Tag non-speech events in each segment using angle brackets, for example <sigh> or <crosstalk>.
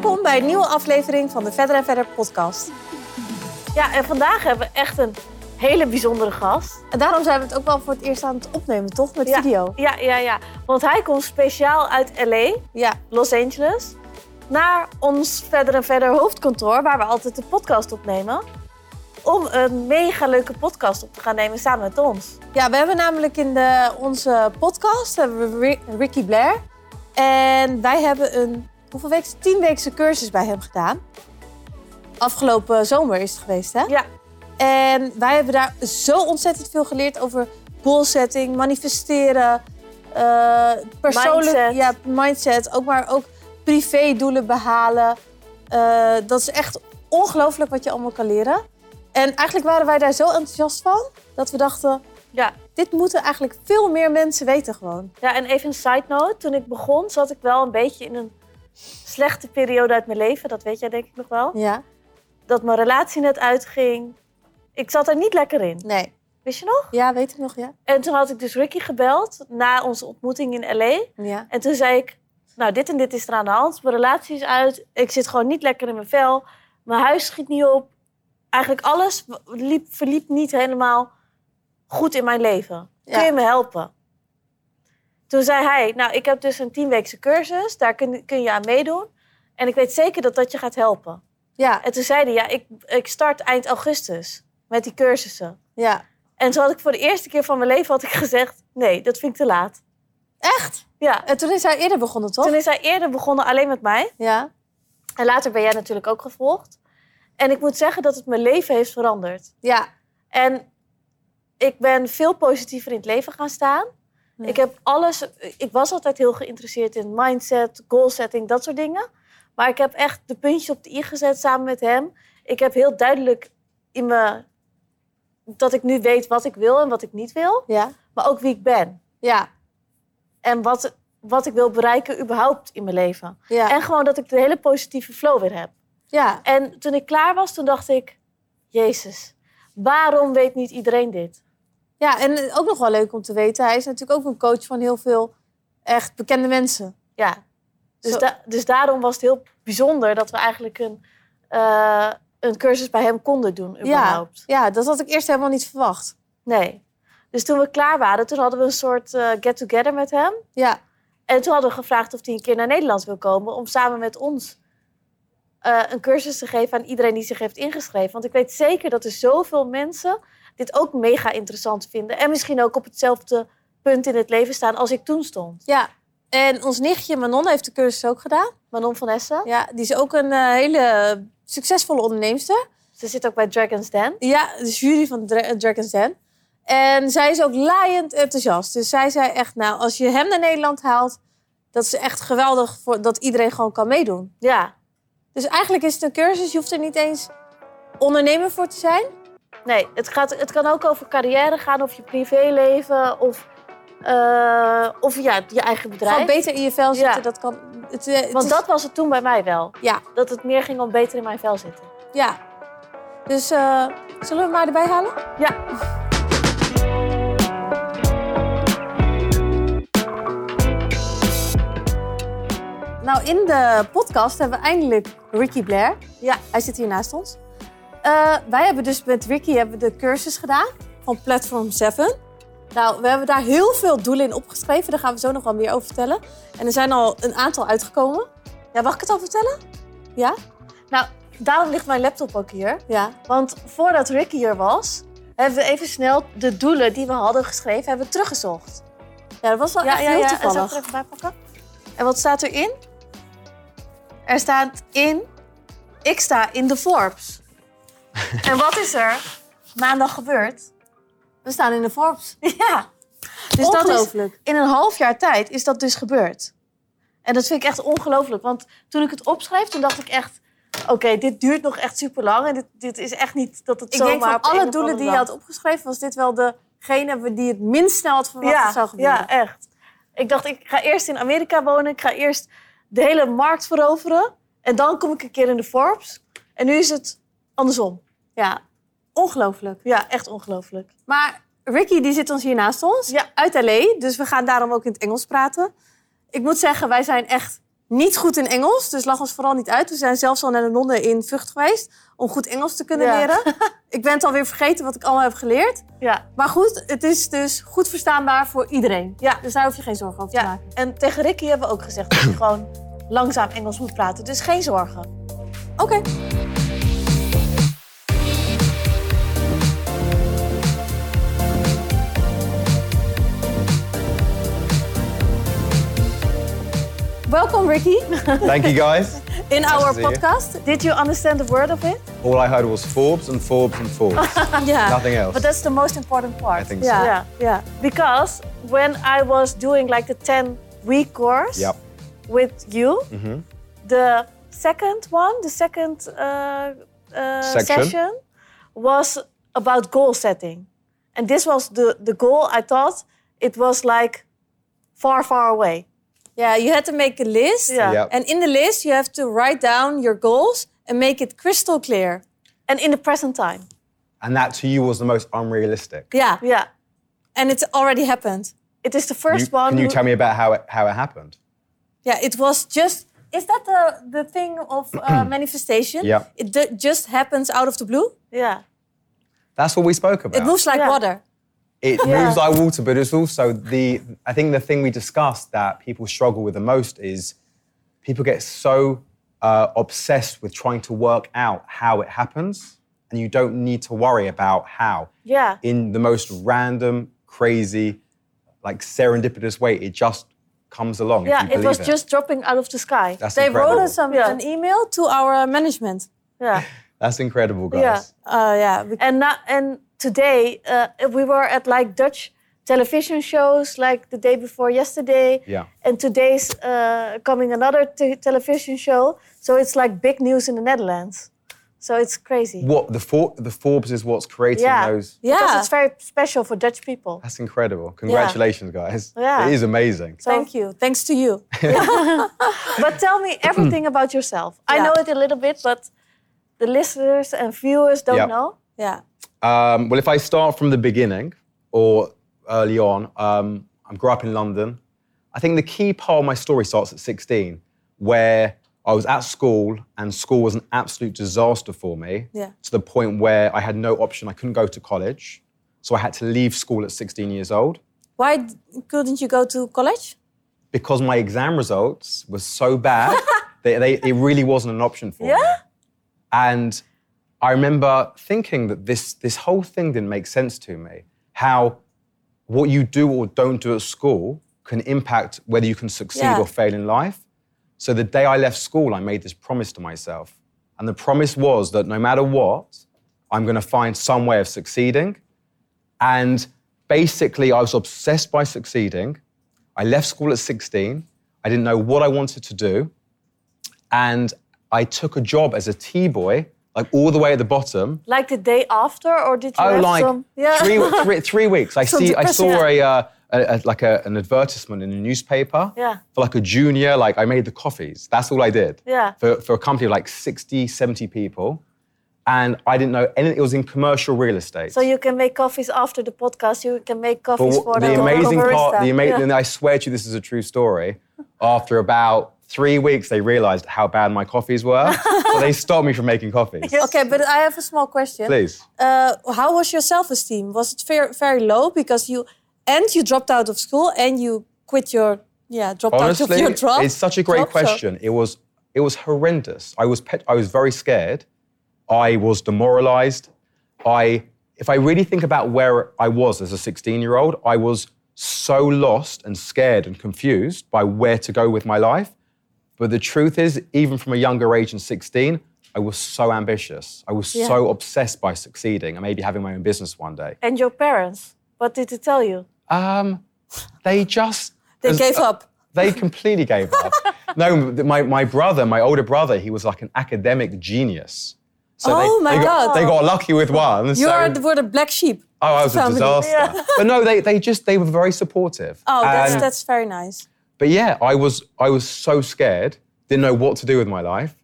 Welkom bij een nieuwe aflevering van de Verder en Verder podcast. Ja, en vandaag hebben we echt een hele bijzondere gast. En daarom zijn we het ook wel voor het eerst aan het opnemen, toch? Met Ja. video. Ja, ja, ja. Want hij komt speciaal uit LA, Ja, Los Angeles, naar ons Verder en Verder hoofdkantoor, waar we altijd de podcast opnemen. Om een mega leuke podcast op te gaan nemen samen met ons. ja we hebben namelijk in de, onze podcast hebben we Ri- Ricky Blair. En wij hebben een, hoeveel weken? Tien weekse cursus bij hem gedaan. Afgelopen zomer is het geweest, hè? Ja, En wij hebben daar zo ontzettend veel geleerd over goal setting, manifesteren, eh, persoonlijk Mindset. Ja, mindset, ook maar ook privédoelen behalen. Eh, dat is echt ongelooflijk wat je allemaal kan leren. En eigenlijk waren wij daar zo enthousiast van dat we dachten, ja. dit moeten eigenlijk veel meer mensen weten gewoon. Ja, en even een side note. Toen ik begon, zat ik wel een beetje in een slechte periode uit mijn leven. Dat weet jij denk ik nog wel. Ja? Dat mijn relatie net uitging. Ik zat er niet lekker in. Nee. Wist je nog? Ja, weet ik nog, ja. En toen had ik dus Ricky gebeld na onze ontmoeting in LA. Ja. En toen zei ik, nou dit en dit is er aan de hand. Mijn relatie is uit. Ik zit gewoon niet lekker in mijn vel. Mijn huis schiet niet op. Eigenlijk alles liep, verliep niet helemaal goed in mijn leven. Kun je me helpen? Toen zei hij, nou ik heb dus een tienweekse cursus. Daar kun, kun je aan meedoen. En ik weet zeker dat dat je gaat helpen. Ja, En toen zei hij, ja ik, ik start eind augustus met die cursussen. ja. En toen had ik voor de eerste keer van mijn leven had ik gezegd... nee, dat vind ik te laat. Echt? Ja. En toen is hij eerder begonnen, toch? Toen is hij eerder begonnen alleen met mij. Ja. En later ben jij natuurlijk ook gevolgd. En ik moet zeggen dat het mijn leven heeft veranderd. Ja. En ik ben veel positiever in het leven gaan staan. Ja. Ik heb alles... Ik was altijd heel geïnteresseerd in mindset, goal setting, dat soort dingen. Maar ik heb echt de puntjes op de i gezet samen met hem. Ik heb heel duidelijk in me... dat ik nu weet wat ik wil en wat ik niet wil. Ja. Maar ook wie ik ben. Ja. En wat, wat ik wil bereiken überhaupt in mijn leven. Ja. En gewoon dat ik de hele positieve flow weer heb. Ja. En toen ik klaar was, toen dacht ik... Jezus, waarom weet niet iedereen dit? Ja, en ook nog wel leuk om te weten, hij is natuurlijk ook een coach van heel veel echt bekende mensen. Ja, dus, da- dus daarom was het heel bijzonder... dat we eigenlijk een, eh, een cursus bij hem konden doen, überhaupt. Ja, dat had ik eerst helemaal niet verwacht. Nee. Dus toen we klaar waren, toen hadden we een soort eh, get-together met hem. Ja, En toen hadden we gevraagd of hij een keer naar Nederland wil komen... om samen met ons eh, een cursus te geven aan iedereen die zich heeft ingeschreven. Want ik weet zeker dat er zoveel mensen dit ook mega interessant vinden. En misschien ook op hetzelfde punt in het leven staan als ik toen stond. ja. En ons nichtje Manon heeft de cursus ook gedaan. Manon van Essen. Ja, die is ook een eh, hele succesvolle onderneemster. Ze zit ook bij Dragon's Den. Ja, de jury van Dra- Dragon's Den. En zij is ook laaiend enthousiast. Dus zij zei echt, nou, als je hem naar Nederland haalt... dat is echt geweldig voor, dat iedereen gewoon kan meedoen. Ja, Dus eigenlijk is het een cursus, je hoeft er niet eens ondernemer voor te zijn. Nee, het, gaat, het kan ook over carrière gaan, of je privéleven, of, eh, of ja, je eigen bedrijf. Gewoon beter in je vel zitten, Ja. dat kan... Het, eh, het Want is- dat was het toen bij mij wel. Ja, Dat het meer ging om beter in mijn vel zitten. ja. Dus eh, zullen we hem maar erbij halen? Ja, Nou, in de podcast hebben we eindelijk Ricky Blair. ja. Hij zit hier naast ons. Eh, wij hebben dus met Ricky hebben we de cursus gedaan van Platform 7. Nou, we hebben daar heel veel doelen in opgeschreven. Daar gaan we zo nog wel meer over vertellen. En er zijn al een aantal uitgekomen. Ja, mag ik het al vertellen? Ja? Nou, daarom ligt mijn laptop ook hier. Ja. Want voordat Ricky hier was, hebben we even snel de doelen die we hadden geschreven, hebben we teruggezocht. Ja, dat was wel echt heel En zal ik toevallig. er even bij pakken? En wat staat erin? Er staat in, ik sta in de Forbes. <laughs> en wat is er maandag gebeurd? We staan in de Forbes. <laughs> Ja. Dus dat is, in een half jaar tijd is dat dus gebeurd. En dat vind ik echt ongelooflijk. Want toen ik het opschreef, toen dacht ik echt... Oké, dit duurt nog echt super lang. En dit, dit is echt niet dat het Ik zomaar denk van alle doelen die je had opgeschreven, was dit wel degene die het minst snel had verwacht dat zou gebeuren. Ja, echt. Ik dacht, ik ga eerst in Amerika wonen. Ik ga eerst de hele markt veroveren. En dan kom ik een keer in de Forbes. En nu is het andersom. Ja, ongelooflijk. Ja, echt ongelooflijk. Maar Ricky die zit ons hier naast ons, Ja. uit LA. Dus we gaan daarom ook in het Engels praten. Ik moet zeggen, wij zijn echt niet goed in Engels, dus lag ons vooral niet uit. We zijn zelfs al naar de nonnen in Vught geweest om goed Engels te kunnen Ja. leren. <laughs> ik ben het alweer vergeten wat ik allemaal heb geleerd. Ja. Maar goed, het is dus goed verstaanbaar voor iedereen. Ja. Dus daar hoef je geen zorgen over te ja. maken. En tegen Ricky hebben we ook gezegd dat hij <clears throat> gewoon langzaam Engels moet praten. Dus geen zorgen. Oké. Welcome, Ricky, Thank you guys. <laughs> in our to see you. podcast. Did you understand a word of it? All I heard was Forbes and Forbes and Forbes. <laughs> Ja. Nothing else. But that's the most important part. I think Yeah. so. Yeah, yeah. Because when I was doing like the 10 week course Yep. with you, Mhm. the second one, the second uh, uh, session was about goal setting. And this was the, the goal I thought it was like far, far away. Yeah, you had to make a list. Yeah. Yep. And in the list, you have to write down your goals and make it crystal clear. And in the present time. And that to you was the most unrealistic. Yeah. Yeah. And it's already happened. It is the You- first one. can you tell me about how it, how it happened? Yeah, it was just. Is that the, the thing of uh, <clears throat> manifestation? Yeah. It d- just happens out of the blue. Yeah. That's what we spoke about. It moves like Yeah. water. It Yeah. moves like water, but it's also the. I think the thing we discussed that people struggle with the most is people get so uh, obsessed with trying to work out how it happens, and you don't need to worry about how. Yeah. In the most random, crazy, like serendipitous way, it just comes along. if Yeah, you it was believe just dropping out of the sky. That's They incredible. wrote us some, Yeah. an email to our management. yeah. <laughs> That's incredible, guys. Yeah. Uh, yeah. And now, and today uh, we were at like Dutch television shows, like the day before yesterday. Yeah. And today's uh, coming another t- television show. So it's like big news in the Netherlands. So it's crazy. What the For- the Forbes is what's creating Yeah. those. yeah. Because it's very special for Dutch people. That's incredible. Congratulations, guys. Yeah. It is amazing. So, Thank you. Thanks to you. <laughs> <laughs> But tell me everything about yourself. I know it a little bit, but the listeners and viewers don't Yeah. know. Yeah. Um, well, if I start from the beginning or early on, um, I grew up in London. I think the key part of my story starts at 16, where I was at school and school was an absolute disaster for me Yeah. to the point where I had no option. I couldn't go to college. So I had to leave school at 16 years old Why couldn't you go to college? because my exam results were so bad <laughs> that they, it really wasn't an option for me. Yeah? And I remember thinking that this, this whole thing didn't make sense to me. How what you do or don't do at school can impact whether you can succeed Yeah. or fail in life. So the day I left school, I made this promise to myself. And the promise was that no matter what, I'm going to find some way of succeeding. And basically, I was obsessed by succeeding. I left school at 16. I didn't know what I wanted to do. And I took a job as a tea boy, like all the way at the bottom. Like the day after, or did you Oh, have like some? Yeah. three, <laughs> three, three weeks. I see. I saw a, uh, a, a like a, an advertisement in a newspaper Yeah. for like a junior. Like I made the coffees. That's all I did. Yeah. For, for a company of like 60, 70 people, and I didn't know anything. It was in commercial real estate. So you can make coffees after the podcast. You can make coffees for the the amazing barista. part, the ama- Yeah. I swear to you, this is a true story. After about three weeks, they realized how bad my coffees were, <laughs> so they stopped me from making coffees. Okay, but I have a small question. Please. Uh, how was your self-esteem? Was it very, very low because you and you dropped out of school and you quit your yeah dropped out of your job? it's such a great job, so- question. It was it was horrendous. I was pet, I was very scared. I was demoralized. I if I really think about where I was as a 16 year old, I was so lost and scared and confused by where to go with my life. But the truth is, even from a younger age than 16, I was so ambitious. I was Yeah. so obsessed by succeeding and maybe having my own business one day. And your parents, what did they tell you? Um, they just They as- gave up. They completely gave up. <laughs> no, my, my brother, my older brother, he was like an academic genius. So Oh they, my they got, God. They got lucky with one. You so, are the, were the black sheep. oh, I was a family. disaster. But no, they, they just they were very supportive. Oh, that's And- that's very nice. But yeah, I was I was so scared, didn't know what to do with my life,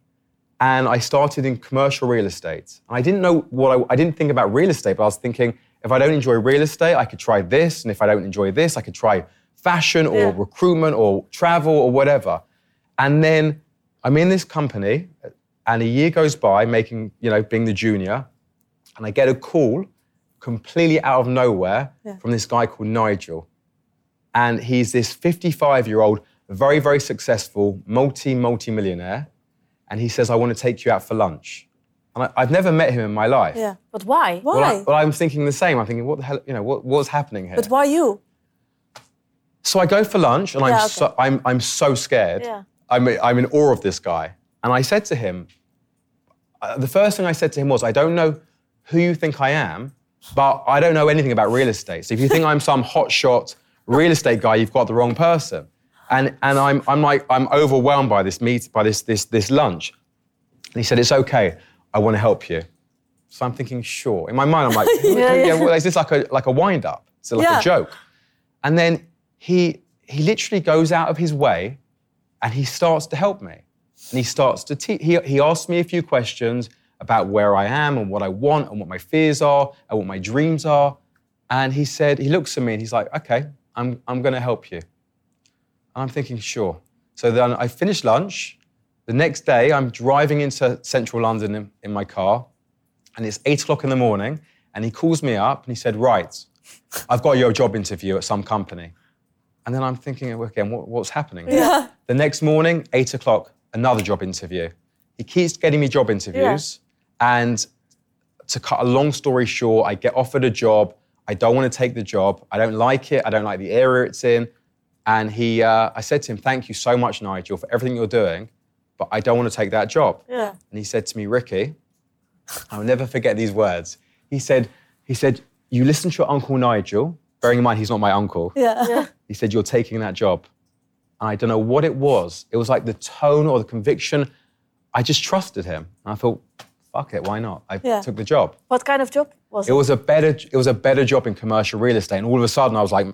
and I started in commercial real estate. And I didn't know what I, I didn't think about real estate, but I was thinking if I don't enjoy real estate, I could try this, and if I don't enjoy this, I could try fashion or Yeah. recruitment or travel or whatever. And then I'm in this company, and a year goes by, making, you know, being the junior, and I get a call completely out of nowhere Yeah. from this guy called Nigel. And he's this 55 year old, very, very successful, multi, multi millionaire. And he says, I want to take you out for lunch. And I, I've never met him in my life. Yeah. But why? Why? Well, I, well, I'm thinking the same. I'm thinking, what the hell, you know, what, what's happening here? But why you? So I go for lunch, and I'm okay. so I'm I'm so scared. Yeah. I'm I'm in awe of this guy, and I said to him, uh, the first thing I said to him was, I don't know who you think I am, but I don't know anything about real estate. So if you think I'm some hotshot real estate guy, you've got the wrong person. And and I'm I'm like I'm overwhelmed by this meet by this this this lunch. And he said, it's okay. I want to help you. So I'm thinking, sure. In my mind, I'm like, <laughs> Yeah, yeah. well, is this like a like a wind up? Is it like Yeah. a joke? And then he he literally goes out of his way and he starts to help me. And he starts to teach. He, he asks me a few questions about where I am and what I want and what my fears are and what my dreams are. And he said, he looks at me and he's like, okay, I'm, I'm going to help you. And I'm thinking, sure. So then I finish lunch. The next day, I'm driving into central London in, in my car, and it's eight o'clock in the morning. And he calls me up and he said, Right, I've got your job interview at some company. And then I'm thinking, okay, what, what's happening? Yeah. The next morning, eight o'clock, another job interview. He keeps getting me job interviews. And to cut a long story short, I get offered a job. I don't want to take the job. I don't like it. I don't like the area it's in. And he, uh, I said to him, Thank you so much, Nigel, for everything you're doing, but I don't want to take that job. Yeah. And he said to me, Ricky, I'll never forget these words. He said, he said, you listen to your uncle Nigel, bearing in mind he's not my uncle. Yeah. Yeah. He said, you're taking that job. And I don't know what it was. It was like the tone or the conviction. I just trusted him. And I thought, fuck it, why not? I Yeah. took the job. What kind of job was It it? was a better, it was a better job in commercial real estate. And all of a sudden I was like,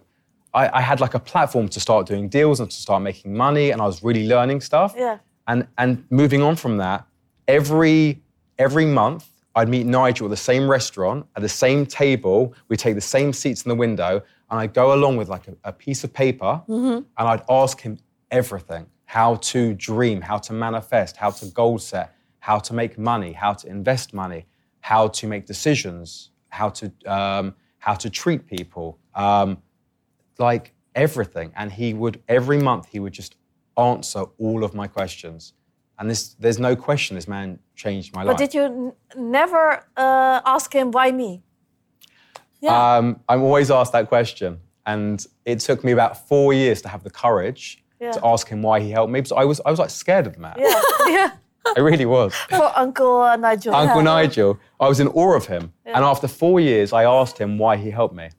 I, I had like a platform to start doing deals and to start making money. And I was really learning stuff. Yeah. And and moving on from that, every every month I'd meet Nigel at the same restaurant at the same table. We'd take the same seats in the window, and I'd go along with like a, a piece of paper, mm-hmm. and I'd ask him everything: how to dream, how to manifest, how to goal set, how to make money, how to invest money, how to make decisions, how to um, how to treat people. Um, like everything. And he would, every month, he would just answer all of my questions. And this, there's no question this man changed my But life. But did you never uh, ask him why me? Yeah. Um, I'm always asked that question. And it took me about four years to have the courage Yeah. to ask him why he helped me. Because I was, I was like scared of the man. Yeah. <laughs> yeah. I really was. For Uncle uh, Nigel. Uncle Nigel, I was in awe of him. And after four years, I asked him why he helped me.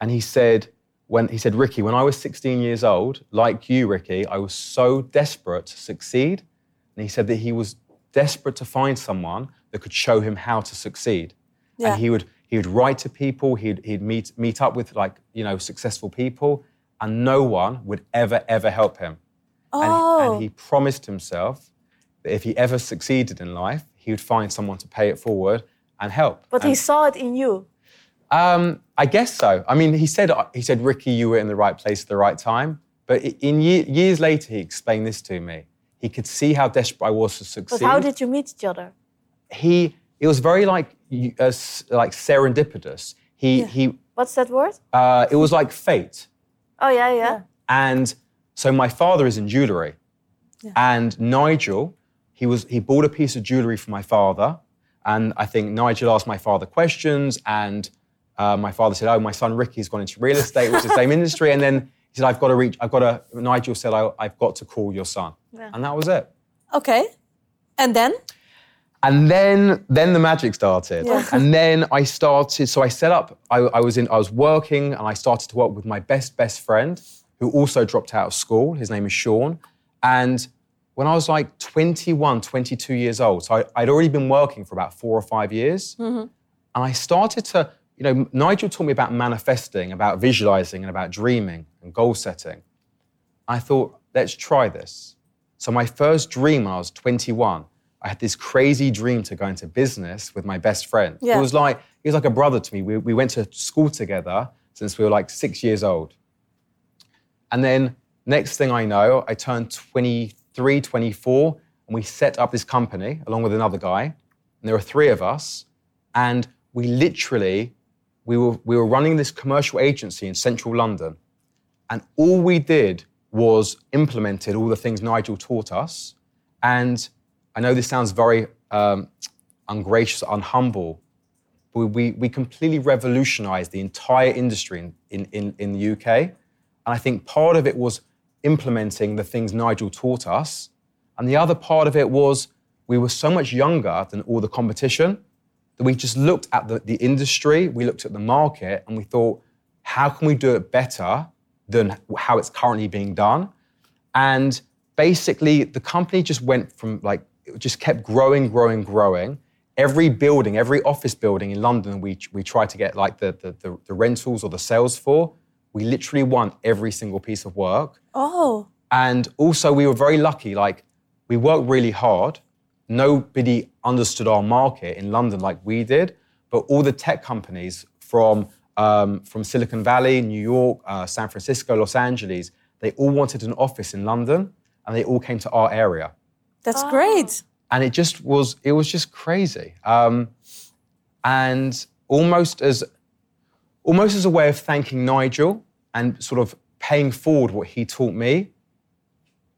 And he said, when he said, Ricky, when I was 16 years old, like you, Ricky, I was so desperate to succeed. And he said that he was desperate to find someone that could show him how to succeed. Yeah. And he would he would write to people, he'd, he'd meet meet up with like, you know, successful people, and no one would ever, ever help him. And, Oh. and he promised himself that if he ever succeeded in life, he would find someone to pay it forward and help. But he saw it in you. um, I guess so. I mean, he said, he said, Ricky, you were in the right place at the right time. But in ye- years later, he explained this to me. He could see how desperate I was to But succeed. how did you meet each other? he? It was very like uh, like serendipitous. He he. What's that word? Uh, it was like fate. Oh, yeah, yeah. And so my father is in jewelry. And Nigel, he was he bought a piece of jewelry for my father. And I think Nigel asked my father questions, and uh, my father said, "Oh, my son Ricky's gone into real estate, which is the same <laughs> industry." And then he said, "I've got to reach. I've got to." Nigel said, I, "I've got to call your son," Yeah. and that was it. Okay. And then? And then, then the magic started. Yeah. <laughs> And then I started. So I set up. I, I was in. I was working, and I started to work with my best best friend, who also dropped out of school. His name is Sean. And when I was like 21, 22 years old, so I, I'd already been working for about four or five years, mm-hmm. and I started to. You know, Nigel taught me about manifesting, about visualizing, and about dreaming and goal setting. I thought, let's try this. So my first dream when I was 21, I had this crazy dream to go into business with my best friend. Yeah. It was like he was like a brother to me. We, we went to school together since we were like six years old. And then Next thing I know, I turned 23, 24, and we set up this company along with another guy. And there were three of us. And we literally, we were, we were running this commercial agency in central London. And all we did was implemented all the things Nigel taught us. And I know this sounds very um, ungracious, unhumble, but we, we completely revolutionized the entire industry in, in, in, in the UK. And I think part of it was implementing the things Nigel taught us. And the other part of it was we were so much younger than all the competition that we just looked at the, the industry, we looked at the market, and we thought, how can we do it better than how it's currently being done? And basically, the company just went from like, it just kept growing, growing, growing. Every building, every office building in London, we, we tried to get like the, the, the, the rentals or the sales for. We literally won every single piece of work. Oh. And also, we were very lucky. Like, we worked really hard. Nobody understood our market in London like we did, but all the tech companies from um, from Silicon Valley, New York, uh, San Francisco, Los Angeles, they all wanted an office in London, and they all came to our area. That's great. And it just was, it was just crazy. Um, and almost as, almost as a way of thanking Nigel and sort of paying forward what he taught me,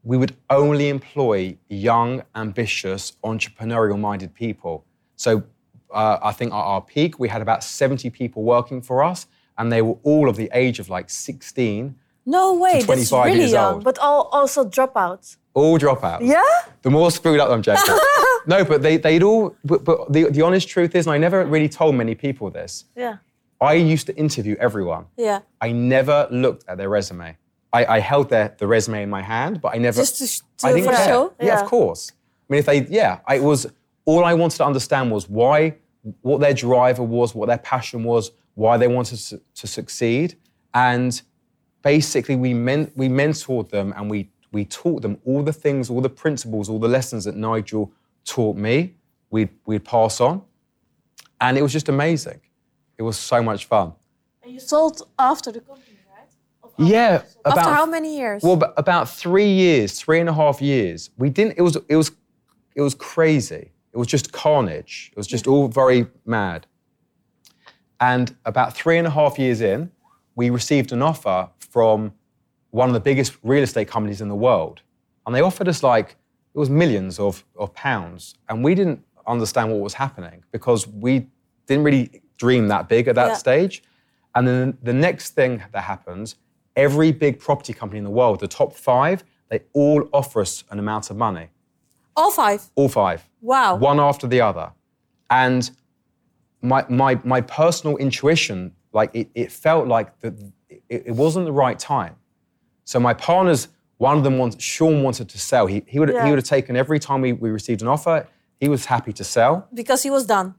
we would only employ young, ambitious, entrepreneurial minded people. So uh, I think at our peak, we had about 70 people working for us, and they were all of the age of like 16, No way. That's 25 really years young. old. But all, also dropouts. all dropouts. Yeah? The more screwed up I'm joking. <laughs> no, but they, they'd all, but, but the, the honest truth is, and I never really told many people this, Yeah. I used to interview everyone. Yeah. I never looked at their resume. I, I held their, the resume in my hand, but I never. Just to I didn't care. show? Yeah, Yeah. of course. I mean, if they, yeah, I was. All I wanted to understand was why, what their driver was, what their passion was, why they wanted to, to succeed, and basically we men, we mentored them and we we taught them all the things, all the principles, all the lessons that Nigel taught me. We'd we'd pass on, and it was just amazing. It was so much fun. And you sold after the company, right? Of Yeah, about After how many years? well, about three years, three and a half years. We didn't. It was. It was. It was crazy. It was just carnage. It was just all very mad. And about three and a half years in, we received an offer from one of the biggest real estate companies in the world, and they offered us like it was millions of, of pounds, and we didn't understand what was happening because we didn't really dream that big at that Yeah. stage. And then the next thing that happens, every big property company in the world, the top five, they all offer us an amount of money. All five. All five. Wow. One after the other. And my, my, my personal intuition, like it, it felt like that it, it wasn't the right time. So my partners, one of them wanted, Sean wanted to sell. He, he, would, Yeah. he would have taken every time we, we received an offer, he was happy to sell. Because he was done.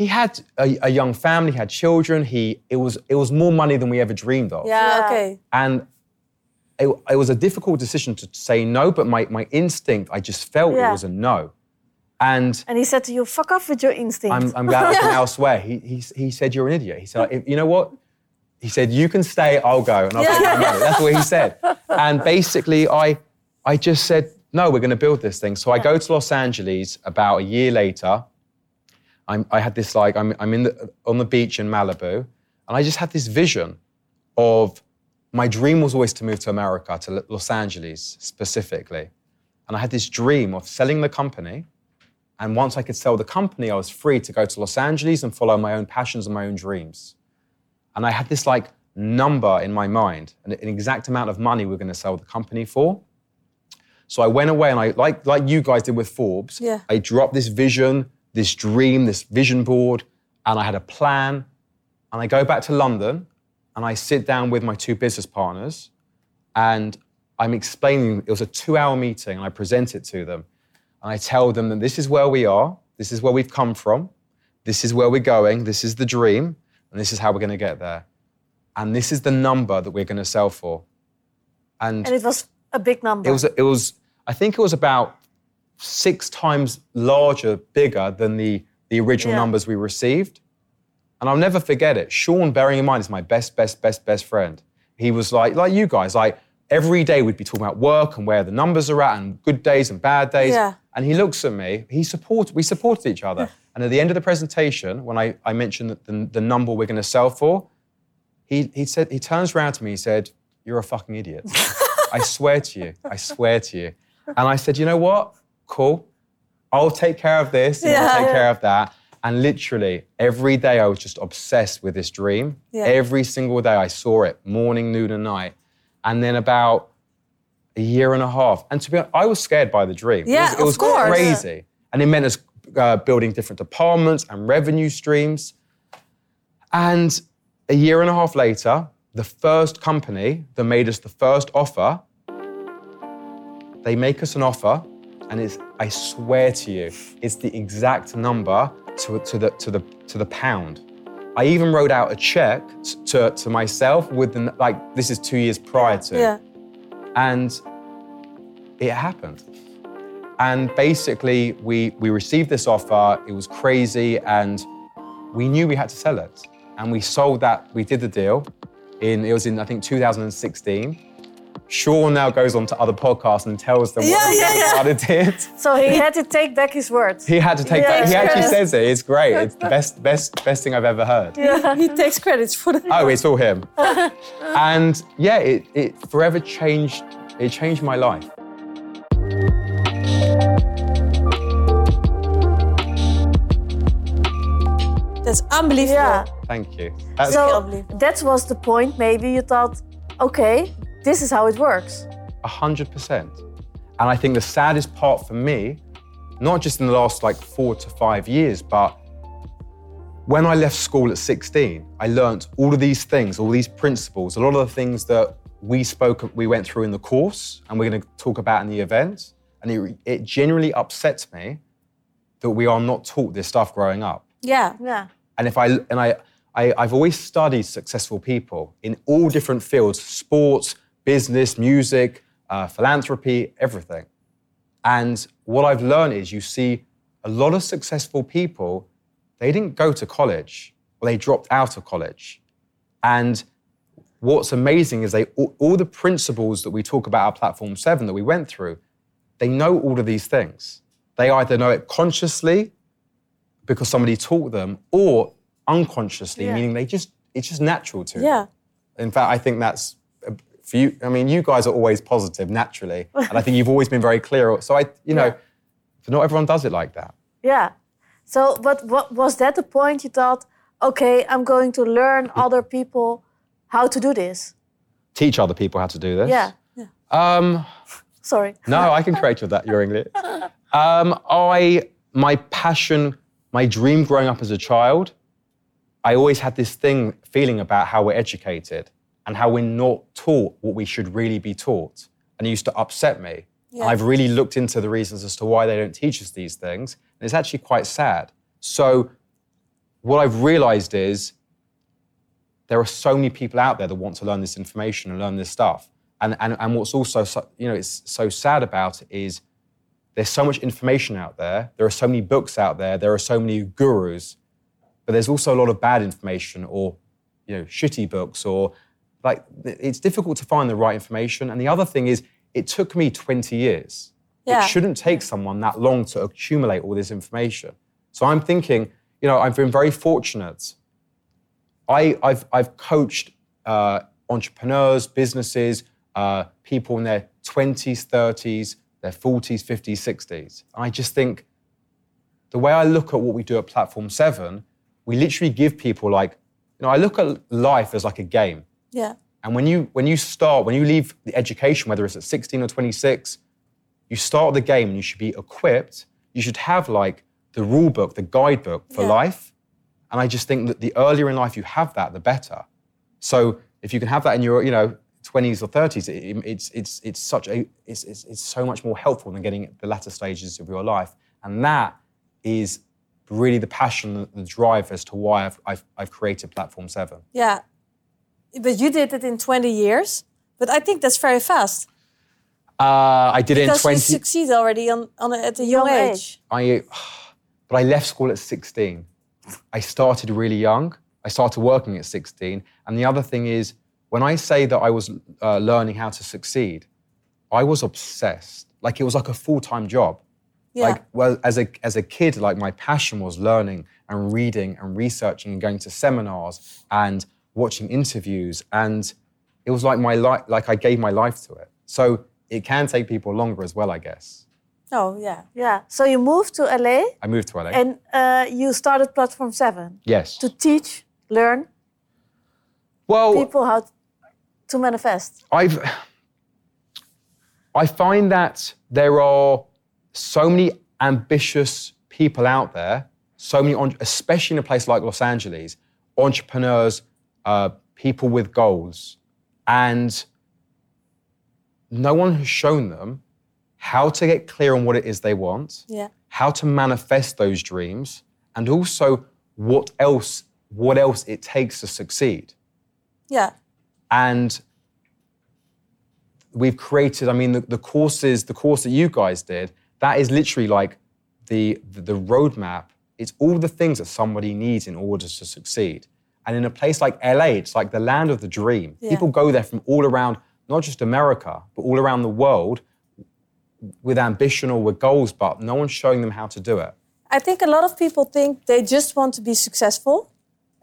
He had a, a young family, he had children. He, it, was, it was more money than we ever dreamed of. Yeah, Yeah. okay. And it, it was a difficult decision to say no, but my, my instinct, I just felt Yeah. it was a no. And And he said to you, fuck off with your instinct. I'm, I'm glad I can <laughs> now swear. He, he, he said, You're an idiot. He said, if, You know what? He said, You can stay, I'll go, and I'll take my money. That's what he said. <laughs> And basically, I, I just said, No, we're going to build this thing. So I go to Los Angeles about a year later. I'm, I had this, like, I'm, I'm in the, on the beach in Malibu, and I just had this vision of my dream was always to move to America, to Los Angeles specifically. And I had this dream of selling the company. And once I could sell the company, I was free to go to Los Angeles and follow my own passions and my own dreams. And I had this like number in my mind, an, an exact amount of money we are going to sell the company for. So I went away and I, like, like you guys did with Forbes, Yeah. I dropped this vision, this dream, this vision board, and I had a plan. And I go back to London and I sit down with my two business partners and I'm explaining, it was a two hour meeting and I present it to them. And I tell them that this is where we are, this is where we've come from, this is where we're going, this is the dream, and this is how we're going to get there. And this is the number that we're going to sell for. And, and it was a big number. it was, it was, I think it was about six times larger, bigger than the, the original Yeah. numbers we received. And I'll never forget it. Sean, bearing in mind, is my best, best, best, best friend. He was like, like you guys, like every day we'd be talking about work and where the numbers are at and good days and bad days. Yeah. And he looks at me, he support, we supported each other. <laughs> and at the end of the presentation, when I, I mentioned the, the number we're going to sell for, he, he said, he turns around to me, he said, You're a fucking idiot. <laughs> I swear to you, I swear to you. And I said, You know what? Cool. I'll take care of this, and I'll Yeah. take care of that. And literally every day I was just obsessed with this dream. Yeah. Every single day I saw it, morning, noon, and night. And then about a year and a half, and to be honest, I was scared by the dream. Yeah, it was, it of was course. crazy. And it meant us uh, building different departments and revenue streams. And a year and a half later, the first company that made us the first offer, they make us an offer, and it's, I swear to you, it's the exact number to, to, the, to, the, to the pound. I even wrote out a check to, to myself with the, like, this is two years prior to. Yeah. And it happened. And basically, we, we received this offer, it was crazy, and we knew we had to sell it. And we sold that, we did the deal in, it was in, I think, 2016. Sean now goes on to other podcasts and tells them Yeah, what yeah, yeah. how it did. <laughs> So he had to take back his words. He had to take Yeah, that. He actually yes. says it. It's great. It's the <laughs> best, best, best thing I've ever heard. he takes credits for the. Oh, it's all him. <laughs> and yeah, it, it forever changed. It changed my life. That's unbelievable. Yeah. Thank you. That's, So Lovely. that was the point. Maybe you thought, okay, this is how it works. A hundred percent. And I think the saddest part for me, not just in the last like four to five years, but when I left school at 16, I learnt all of these things, all these principles, a lot of the things that we spoke, we went through in the course, and we're going to talk about in the event. And it, it genuinely upsets me that we are not taught this stuff growing up. Yeah. Yeah. And if I and I, I I've always studied successful people in all different fields: sports, business, music, uh, philanthropy, everything. And what I've learned is you see a lot of successful people, they didn't go to college or they dropped out of college. And what's amazing is they all, all the principles that we talk about our platform seven that we went through, they know all of these things. They either know it consciously because somebody taught them, or unconsciously, Yeah. meaning they just it's just natural to them. Yeah. In fact, I think that's for you. I mean, you guys are always positive naturally, and I think you've always been very clear. So I, you know, Yeah. not everyone does it like that. Yeah. So, but what was that the point you thought, okay, I'm going to learn other people how to do this? Teach other people how to do this. Yeah. Um, Sorry. no, I can correct you with that. Your English. Um, I, my passion, my dream growing up as a child, I always had this thing, feeling about how we're educated and how we're not taught what we should really be taught. And it used to upset me. Yeah. I've really looked into the reasons as to why they don't teach us these things. And it's actually quite sad. So, what I've realized is there are so many people out there that want to learn this information and learn this stuff. And, and, and what's also, so, you know, it's so sad about it is there's so much information out there. There are so many books out there. There are so many gurus, but there's also a lot of bad information or, you know, shitty books or like it's difficult to find the right information. And the other thing is, it took me 20 years. Yeah. It shouldn't take someone that long to accumulate all this information. So I'm thinking, you know, I've been very fortunate. I, I've, I've coached uh, entrepreneurs, businesses, uh, people in their 20s, 30s, their 40s, 50s, 60s. I just think the way I look at what we do at Platform 7, we literally give people like, you know, I look at life as like a game. Yeah. And when you when you start, when you leave the education, whether it's at 16 or 26, you start the game and you should be equipped. You should have like the rule book, the guidebook for Yeah. life. And I just think that the earlier in life you have that, the better. So if you can have that in your, you know, 20s or 30s, it, it's it's it's such a it's, it's it's so much more helpful than getting the latter stages of your life. And that is really the passion, the drive as to why I've I've, I've created Platform Seven. Yeah. But you did it in 20 years. But I think that's very fast. Uh, I did it in Because 20. you succeed already on, on a, at a young, Young age. age. I, <sighs> but I left school at 16. I started really young. I started working at 16. And the other thing is, when I say that I was uh, learning how to succeed, I was obsessed. Like it was like a full time job. Yeah. Like, well, as a as a kid, like my passion was learning and reading and researching and going to seminars and watching interviews, and it was like my life. Like I gave my life to it. So it can take people longer as well, I guess. oh, yeah. Yeah. So you moved to LA I moved to LA. and uh, you started Platform 7 yes. to teach, learn well, people how to manifest. I've I find that there are so many ambitious people out there, so many, especially in a place like Los Angeles, entrepreneurs, uh, people with goals, and no one has shown them how to get clear on what it is they want, Yeah. how to manifest those dreams, and also what else what else it takes to succeed Yeah. and we've created i mean the, the courses the course that you guys did that is literally like the, the the roadmap it's all the things that somebody needs in order to succeed and in a place like la it's like the land of the dream Yeah. people go there from all around not just america but all around the world with ambition or with goals but no one's showing them how to do it I think a lot of people think they just want to be successful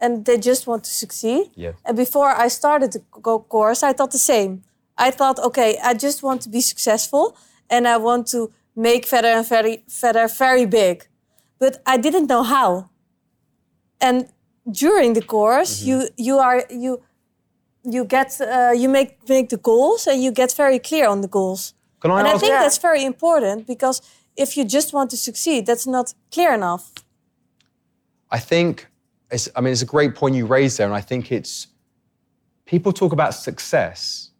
and they just want to succeed. Yeah. And before I started the co- course, I thought the same. I thought, okay, I just want to be successful and I want to make Vedder and very, Vedder very big. But I didn't know how. And during the course, you you are you you get uh, you make make the goals and you get very clear on the goals. can i and I think Yeah. that's very important because if you just want to succeed, that's not clear enough. I think it's, I mean, it's a great point you raised there, and I think it's people talk about success,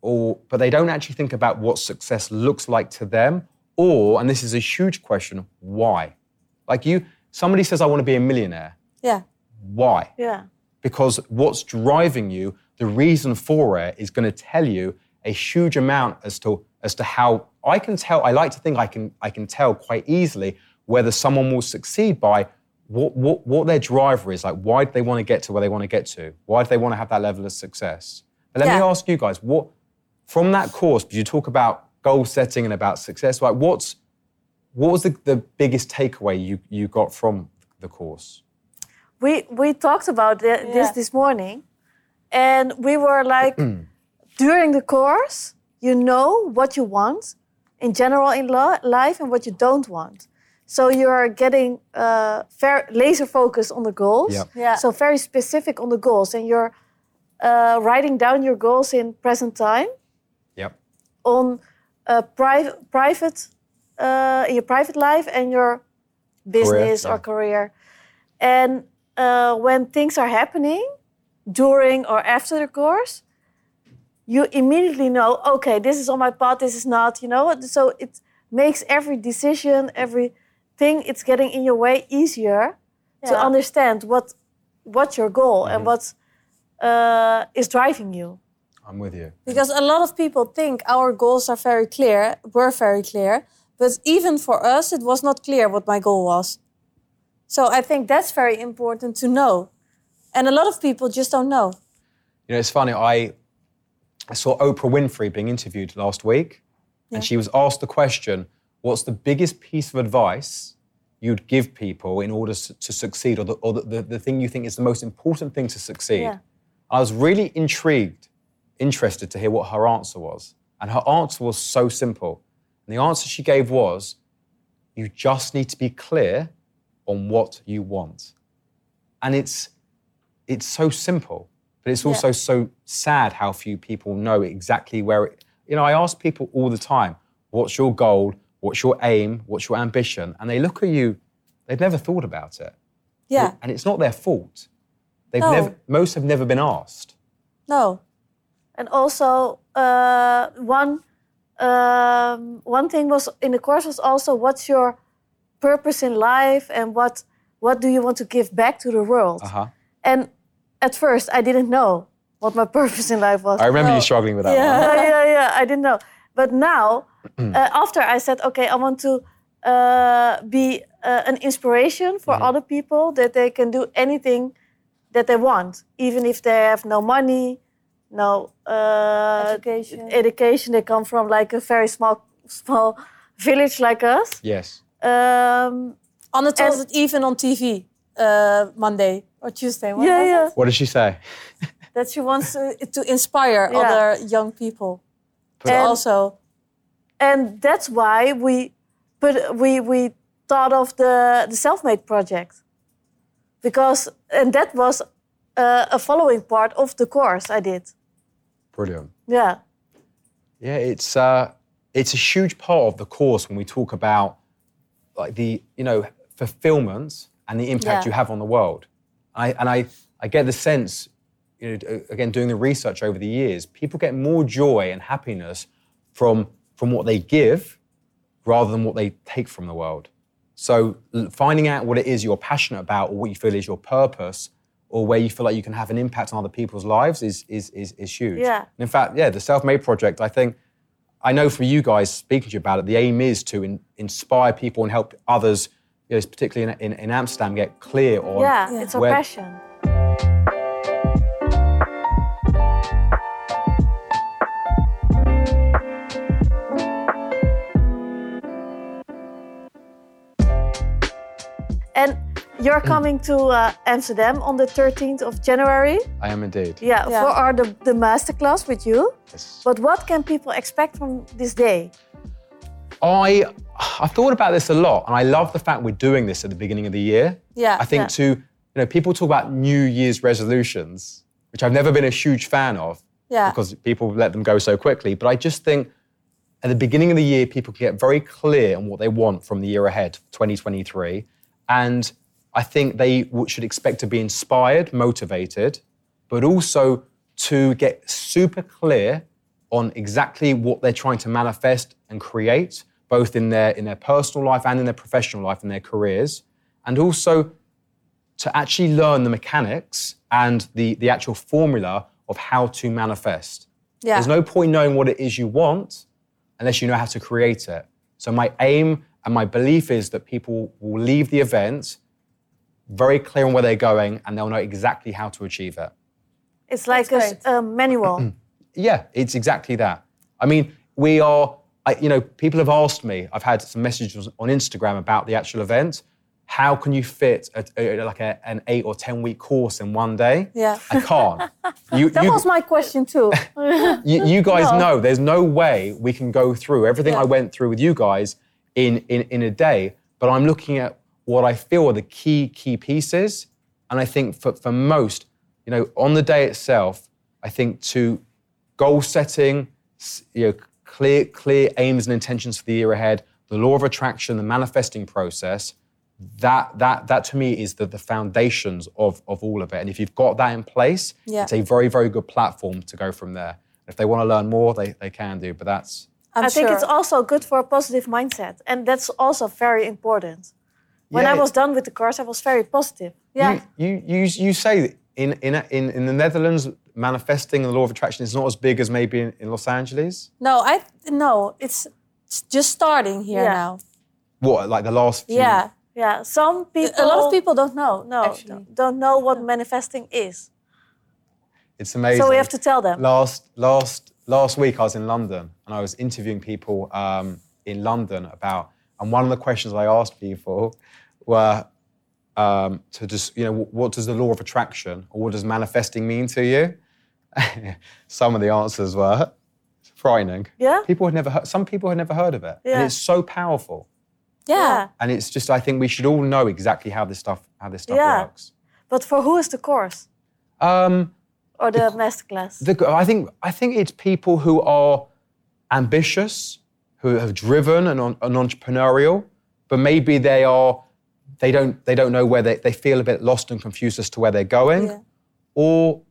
or but they don't actually think about what success looks like to them, or and this is a huge question, why? Like you, somebody says, "I want to be a millionaire." Yeah. Why? Yeah. because what's driving you, the reason for it is going to tell you a huge amount as to as to how I can tell. I like to think I can I can tell quite easily whether someone will succeed by what what what their driver is. Like why do they want to get to where they want to get to? Why do they want to have that level of success? But let me ask you guys, what from that course? Did you talk about goal setting and about success? Like what's what was the, the biggest takeaway you, you got from the course? We we talked about thi- this Yeah. this morning, and we were like, during the course, you know what you want in general in lo- life and what you don't want. So you're getting uh, very laser focused on the goals. Yep. Yeah. So very specific on the goals, and you're uh, writing down your goals in present time Yep. on uh, pri- private uh, in your private life and your business yeah. or career. And uh, when things are happening during or after the course, you immediately know, okay, this is on my path, this is not, you know. So it makes every decision, everything it's getting in your way easier to understand what what's your goal and what uh, is driving you. I'm with you. Because a lot of people think our goals are very clear, were very clear, but even for us, it was not clear what my goal was. So I think that's very important to know. And a lot of people just don't know. You know, it's funny. I I saw Oprah Winfrey being interviewed last week, and she was asked the question, "What's the biggest piece of advice you'd give people in order to, to succeed, or, the, or the, the, the thing you think is the most important thing to succeed?" Yeah. I was really intrigued, interested to hear what her answer was, and her answer was so simple. And the answer she gave was, "You just need to be clear on what you want," and it's it's so simple, but it's also so sad how few people know exactly where it. You know, I ask people all the time, what's your goal? What's your aim? What's your ambition? And they look at you, they've never thought about it. Yeah, And it's not their fault. They've No. never, most have never been asked. no. And also, uh, one um, one thing was in the course was also what's your purpose in life and what what do you want to give back to the world? Uh huh. And at first, I didn't know what my <laughs> purpose in life was. I remember No. you struggling with that Yeah. one. yeah, <laughs> yeah, yeah. I didn't know. But now, <clears throat> uh, after I said, okay, I want to uh, be uh, an inspiration for other people that they can do anything that they want, even if they have no money, no uh, Education. education. They come from like a very small small <laughs> village like us. Yes. Um, Anne told it even on TV uh, Monday or Tuesday. What yeah, yeah. it? What did she say? That she wants to, to inspire Yeah. other young people. But And And- also, and that's why we put we we thought of the the self-made project because and that was uh, a following part of the course I did. Brilliant. Yeah, Yeah, it's uh, it's a huge part of the course when we talk about like the you know fulfillment and the impact Yeah. you have on the world. I, and I I get the sense, you know, again doing the research over the years, people get more joy and happiness from from what they give rather than what they take from the world. So finding out what it is you're passionate about or what you feel is your purpose or where you feel like you can have an impact on other people's lives is is is, is huge. Yeah. In fact, yeah, the self-made project, I think I know for you guys speaking to you about it, the aim is to in, inspire people and help others, you know, particularly in, in, in Amsterdam, get clear on yeah, it's our passion. And you're coming to uh, Amsterdam on the 13th of January. I am indeed. Yeah, Yeah. for our the, the masterclass with you. Yes. But what can people expect from this day? I I thought about this a lot, and I love the fact we're doing this at the beginning of the year. Yeah, I think yeah. to you know people talk about New Year's resolutions, which I've never been a huge fan of Yeah. because people let them go so quickly. But I just think at the beginning of the year, people can get very clear on what they want from the year ahead, 2023, and I think they should expect to be inspired, motivated, but also to get super clear on exactly what they're trying to manifest and create, both in their in their personal life and in their professional life and their careers, and also to actually learn the mechanics and the, the actual formula of how to manifest. Yeah. There's no point knowing what it is you want unless you know how to create it. So my aim and my belief is that people will leave the event very clear on where they're going and they'll know exactly how to achieve it. It's like a, That's s- a manual. <clears throat> Yeah, it's exactly that. I mean, we are, I, you know, people have asked me, I've had some messages on Instagram about the actual event. How can you fit a, a- like a, an eight or 10 week course in one day? Yeah. I can't. <laughs> You, that you, was my question too. <laughs> you, you guys No. know there's no way we can go through everything Yeah. I went through with you guys in, in, in a day, but I'm looking at what I feel are the key, key pieces. And I think for, for most, you know, on the day itself, I think to goal setting, you know, clear, clear aims and intentions for the year ahead, the law of attraction, the manifesting process, that that that to me is the, the foundations of, of all of it. And if you've got that in place, Yeah. it's a very, very good platform to go from there. If they want to learn more, they, they can do. But that's I'm I think sure. it's also good for a positive mindset. And that's also very important. When Yeah, I was done with the course, I was very positive. Yeah. you, you, you, you say that in, in, in, in the Netherlands, manifesting the law of attraction is not as big as maybe in, in Los Angeles. no, I no, it's, it's just starting here Yeah. now. What, like the last few? Yeah, Yeah. Some people. a lot of people don't know. no, actually. don't- don't know what manifesting is. It's amazing. So we have to tell them. Last last last week, I was in London and I was interviewing people um, in London about, and one of the questions I asked people were um, to just, you know, what does the law of attraction or what does manifesting mean to you? <laughs> some of the answers were frightening. Yeah? People had never heard. Some people had never heard of it, Yeah. and it's so powerful. Yeah. And it's just, I think we should all know exactly how this stuff how this stuff Yeah. works. But for who is the course Um, or the masterclass? The, I think I think it's people who are ambitious, who have driven and, on, and entrepreneurial, but maybe they are they don't they don't know where they, they feel a bit lost and confused as to where they're going, Yeah. or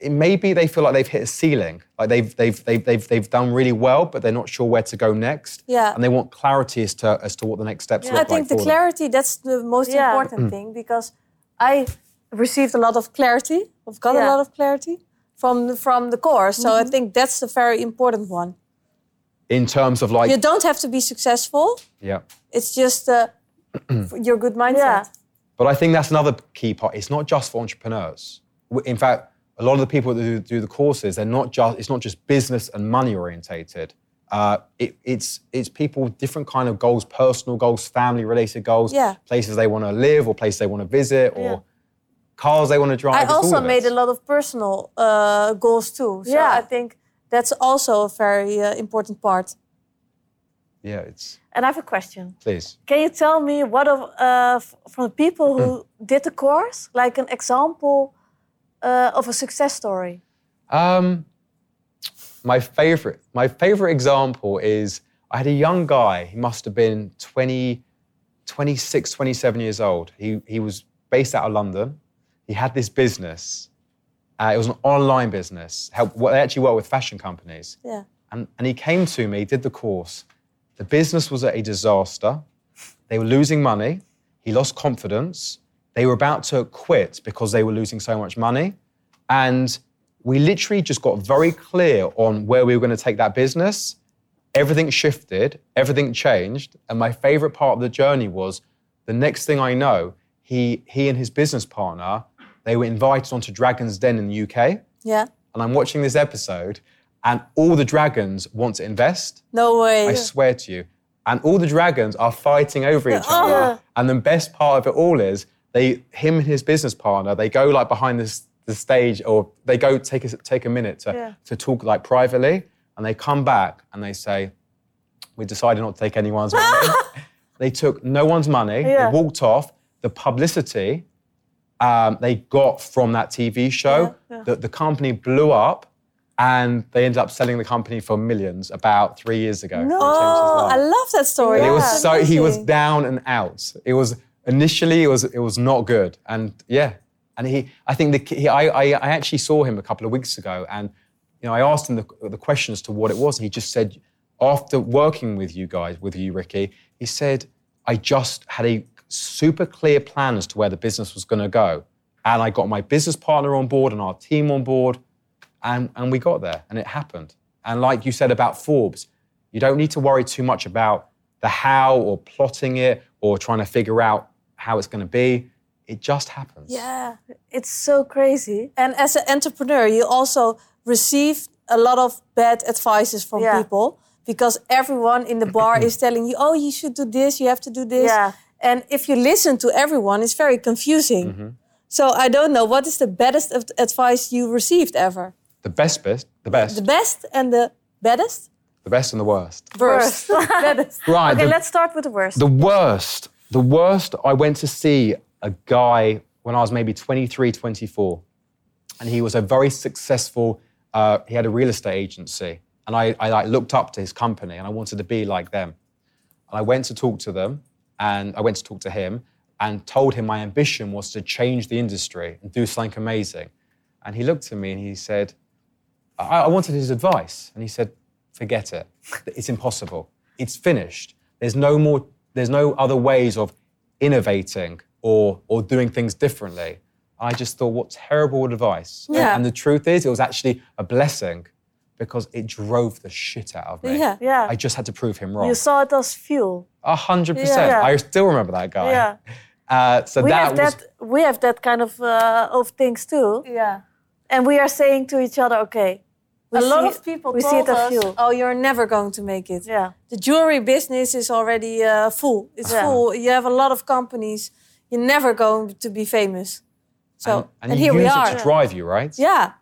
it, maybe they feel like they've hit a ceiling, like they've they've they've they've they've done really well, but they're not sure where to go next, Yeah. and they want clarity as to as to what the next steps Yeah. look I think like the for them. clarity that's the most Yeah. important thing because I received a lot of clarity. I've got Yeah. a lot of clarity from the, from the course. So I think that's the very important one. in terms of like You don't have to be successful. yeah. It's just uh, your good mindset. Yeah. But I think that's another key part. It's not just for entrepreneurs. In fact, a lot of the people that do, do the courses, they're not just, it's not just business and money orientated. Uh, it, it's, it's people with different kind of goals, personal goals, family related goals, Yeah. places they want to live or places they want to visit or Yeah. cars they want to drive. I It's all also of it. made a lot of personal uh, goals too. So Yeah. I think that's also a very uh, important part. Yeah, it's, And I have a question. please. Can you tell me what of uh, from the people who Hmm. <clears throat> did the course, like an example uh, of a success story? Um, my favorite, my favorite example is I had a young guy. He must have been 20, 26, 27 years old. He, he was based out of London. He had this business. Uh, it was an online business. Help, well, they actually work with fashion companies. Yeah. And, and he came to me, did the course. The business was a disaster. They were losing money. He lost confidence. They were about to quit because they were losing so much money. And we literally just got very clear on where we were going to take that business. Everything shifted, everything changed. And my favorite part of the journey was the next thing I know, he, he and his business partner, they were invited onto Dragon's Den in the UK Yeah. and I'm watching this episode, and all the dragons want to invest. No way. I swear to you. And all the dragons are fighting over each other. Yeah. And the best part of it all is they, him and his business partner, they go like behind this the stage, or they go take a, take a minute to, Yeah. to talk like privately, and they come back and they say, "We decided not to take anyone's money." <laughs> they took no one's money. Yeah. They walked off. The publicity um, they got from that TV show, Yeah, yeah. The, the company blew up, and they ended up selling the company for millions about three years ago. No. It changed his Oh. I love that story. And it was so he was down and out. It was initially it was it was not good, and yeah, and he I think the he, I, I I actually saw him a couple of weeks ago, and you know I asked him the the question as to what it was, and he just said after working with you guys with you Ricky, he said I just had a super clear plan as to where the business was going to go, and I got my business partner on board and our team on board, and, and we got there and it happened. And like you said about Forbes, you don't need to worry too much about the how or plotting it or trying to figure out how it's going to be. It just happens. Yeah. It's so crazy. And as an entrepreneur, you also receive a lot of bad advices from Yeah. people because everyone in the bar is <clears throat> telling you, oh, you should do this, you have to do this. Yeah. And if you listen to everyone, it's very confusing. Mm-hmm. So I don't know, what is the baddest advice you received ever? The best bit, the best, The best and the baddest? the best and the worst. Worst. <laughs> baddest. Right. Okay, the, let's start with the worst. the worst, the worst, I went to see a guy when I was maybe 23, 24. And he was a very successful, uh, he had a real estate agency. And I, I like looked up to his company and I wanted to be like them. And I went to talk to them and I went to talk to him and told him my ambition was to change the industry and do something amazing. And he looked at me and he said, I, I wanted his advice. And he said, forget it. It's impossible. It's finished. There's no more, there's no other ways of innovating or, or doing things differently. I just thought, what terrible advice. And- Yeah. And, the truth is, it was actually a blessing because it drove the shit out of me. Yeah. yeah. I just had to prove him wrong. you saw it as fuel. A hundred percent. I still remember that guy. Yeah. <laughs> Uh, so We that have was that. We have that kind of uh, of things too, Yeah. and we are saying to each other, okay. We a lot of people we see told it as us, fuel. oh, you're never going to make it. Yeah. The jewelry business is already uh, full. It's Yeah. full. You have a lot of companies. You're never going to be famous. So, and, and, and you here we use are. it to drive you, right? Yeah.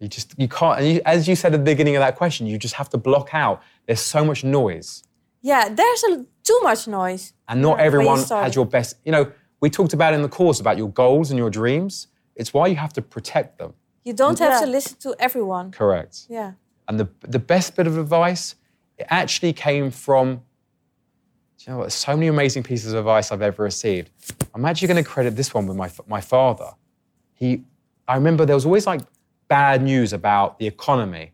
You just you can't. And you, as you said at the beginning of that question, you just have to block out. There's so much noise, Yeah, there's a, too much noise. and not when you everyone start. has your best. You know, we talked about in the course about your goals and your dreams. It's why you have to protect them. You don't have Yeah. to listen to everyone. Correct. Yeah. And the the best bit of advice, it actually came from. Do you know what? So many amazing pieces of advice I've ever received. I'm actually going to credit this one with my my father. He, I remember there was always like bad news about the economy,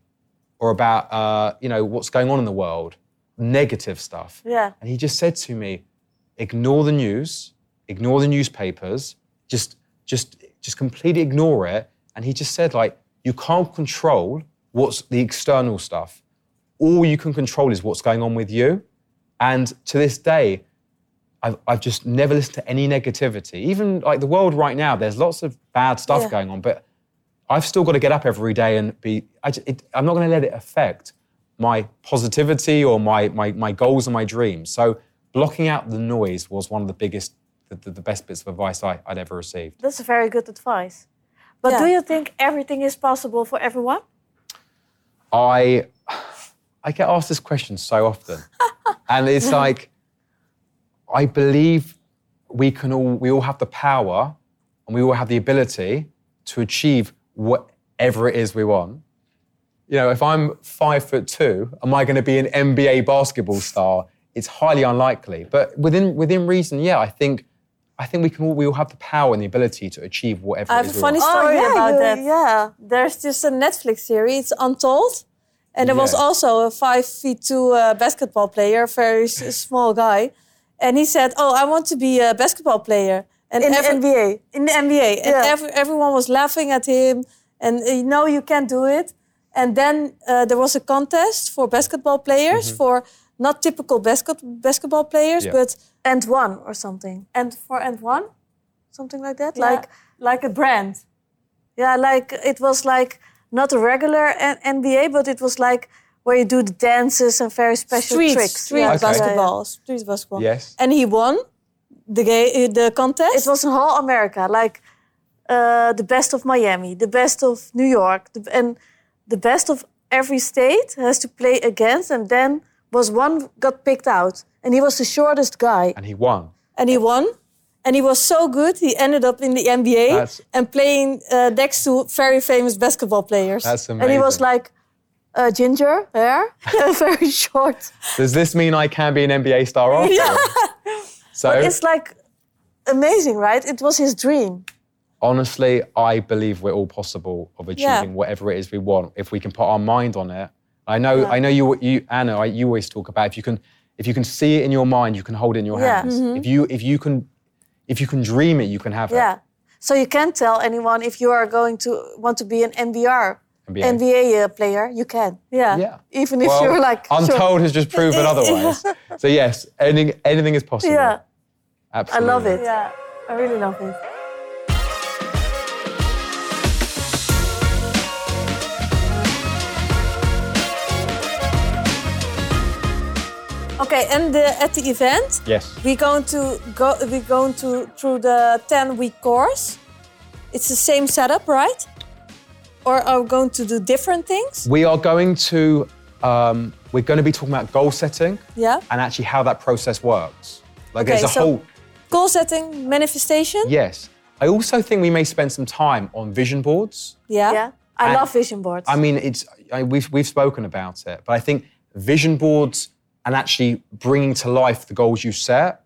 or about uh, you know what's going on in the world, negative stuff. Yeah. And he just said to me, ignore the news, ignore the newspapers, just just just completely ignore it. And he just said, like, you can't control what's the external stuff. All you can control is what's going on with you. And to this day, I've, I've just never listened to any negativity. Even like the world right now, there's lots of bad stuff Yeah. going on, but I've still got to get up every day and be. I, I'm not going to let it affect my positivity or my, my my goals and my dreams. So blocking out the noise was one of the biggest, the, the, the best bits of advice I, I'd ever received. That's very good advice. But Yeah. do you think everything is possible for everyone? I I get asked this question so often, <laughs> and it's like I believe we can all we all have the power and we all have the ability to achieve whatever it is we want. You know, if I'm five foot two, am I going to be an NBA basketball star? It's highly unlikely. But within within reason, yeah, I think I think we can all we all have the power and the ability to achieve whatever I have is a we funny want. story yeah, about you- that. Yeah. There's just a Netflix series, it's Untold. And there was also a five feet two uh, basketball player, very small guy. And he said, Oh, I want to be a basketball player. And In the NBA. In the NBA. yeah. And every, everyone was laughing at him. And uh, no, you can't do it. And then uh, there was a contest for basketball players, for not typical basket, basketball players, Mm-hmm. Yeah. but And one or something. and for and one, Something like that. like Like, like a brand. yeah, like it was like not a regular N- NBA, but it was like where you do the dances and very special street, tricks. street Yeah. Okay. basketball, street basketball. Yes. And he won the ga- uh, the contest. It was in whole America, like uh, the best of Miami, the best of New York, the, and the best of every state has to play against. And then was one got picked out, and he was the shortest guy. And he won. and he won. And he was so good, he ended up in the NBA That's- and playing uh, next to very famous basketball players. That's amazing. And he was like uh, ginger hair, <laughs> very short. Does this mean I can be an NBA star <laughs> after? So It's like amazing, right? It was his dream. honestly, I believe we're all possible of achieving Yeah. whatever it is we want if we can put our mind on it. I know, I know you, you Anne. I, you always talk about if you can, if you can see it in your mind, you can hold it in your Yeah. hands. If you, if you can, if you can dream it, you can have Yeah. it. Yeah. So you can't tell anyone if you are going to want to be an NBR, NBA. NBA uh, player. You can. yeah. Yeah. Even if Well, you're like sure. Untold has just proven <laughs> otherwise. So yes, anything, anything is possible. Yeah, absolutely. I love it. Yeah, I really love it. Okay, and the, at the event, Yes. we're going to go. We're going to through the ten-week course. It's the same setup, right? Or are we going to do different things? We are going to, um, we're going to be talking about goal setting Yeah. and actually how that process works. Like there's Okay, a so- whole, Goal setting, manifestation. yes. I also think we may spend some time on vision boards. Yeah. Yeah, I And- love vision boards. I mean, it's I, we've we've spoken about it, but I think vision boards and actually bringing to life the goals you set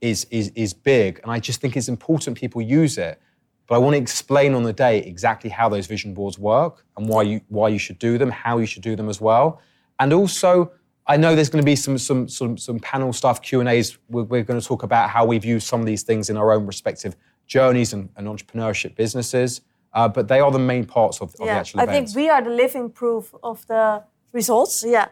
is is is big, and I just think it's important people use it. But I want to explain on the day exactly how those vision boards work and why you why you should do them, how you should do them as well, and also. I know there's going to be some some some, some panel stuff Q and A's. We're, we're going to talk about how we've used some of these things in our own respective journeys and, and entrepreneurship businesses. Uh, but they are the main parts of, of the Yeah, actual I event. think we are the living proof of the results yeah,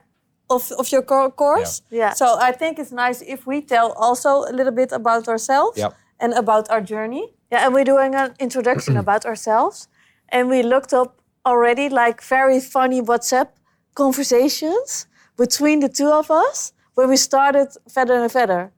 of, of your course. Yeah. Yeah. So I think it's nice if we tell also a little bit about ourselves and about our journey. yeah, and we're doing an introduction <clears throat> about ourselves, and we looked up already like very funny WhatsApp conversations between the two of us when we started Vedder and Vedder.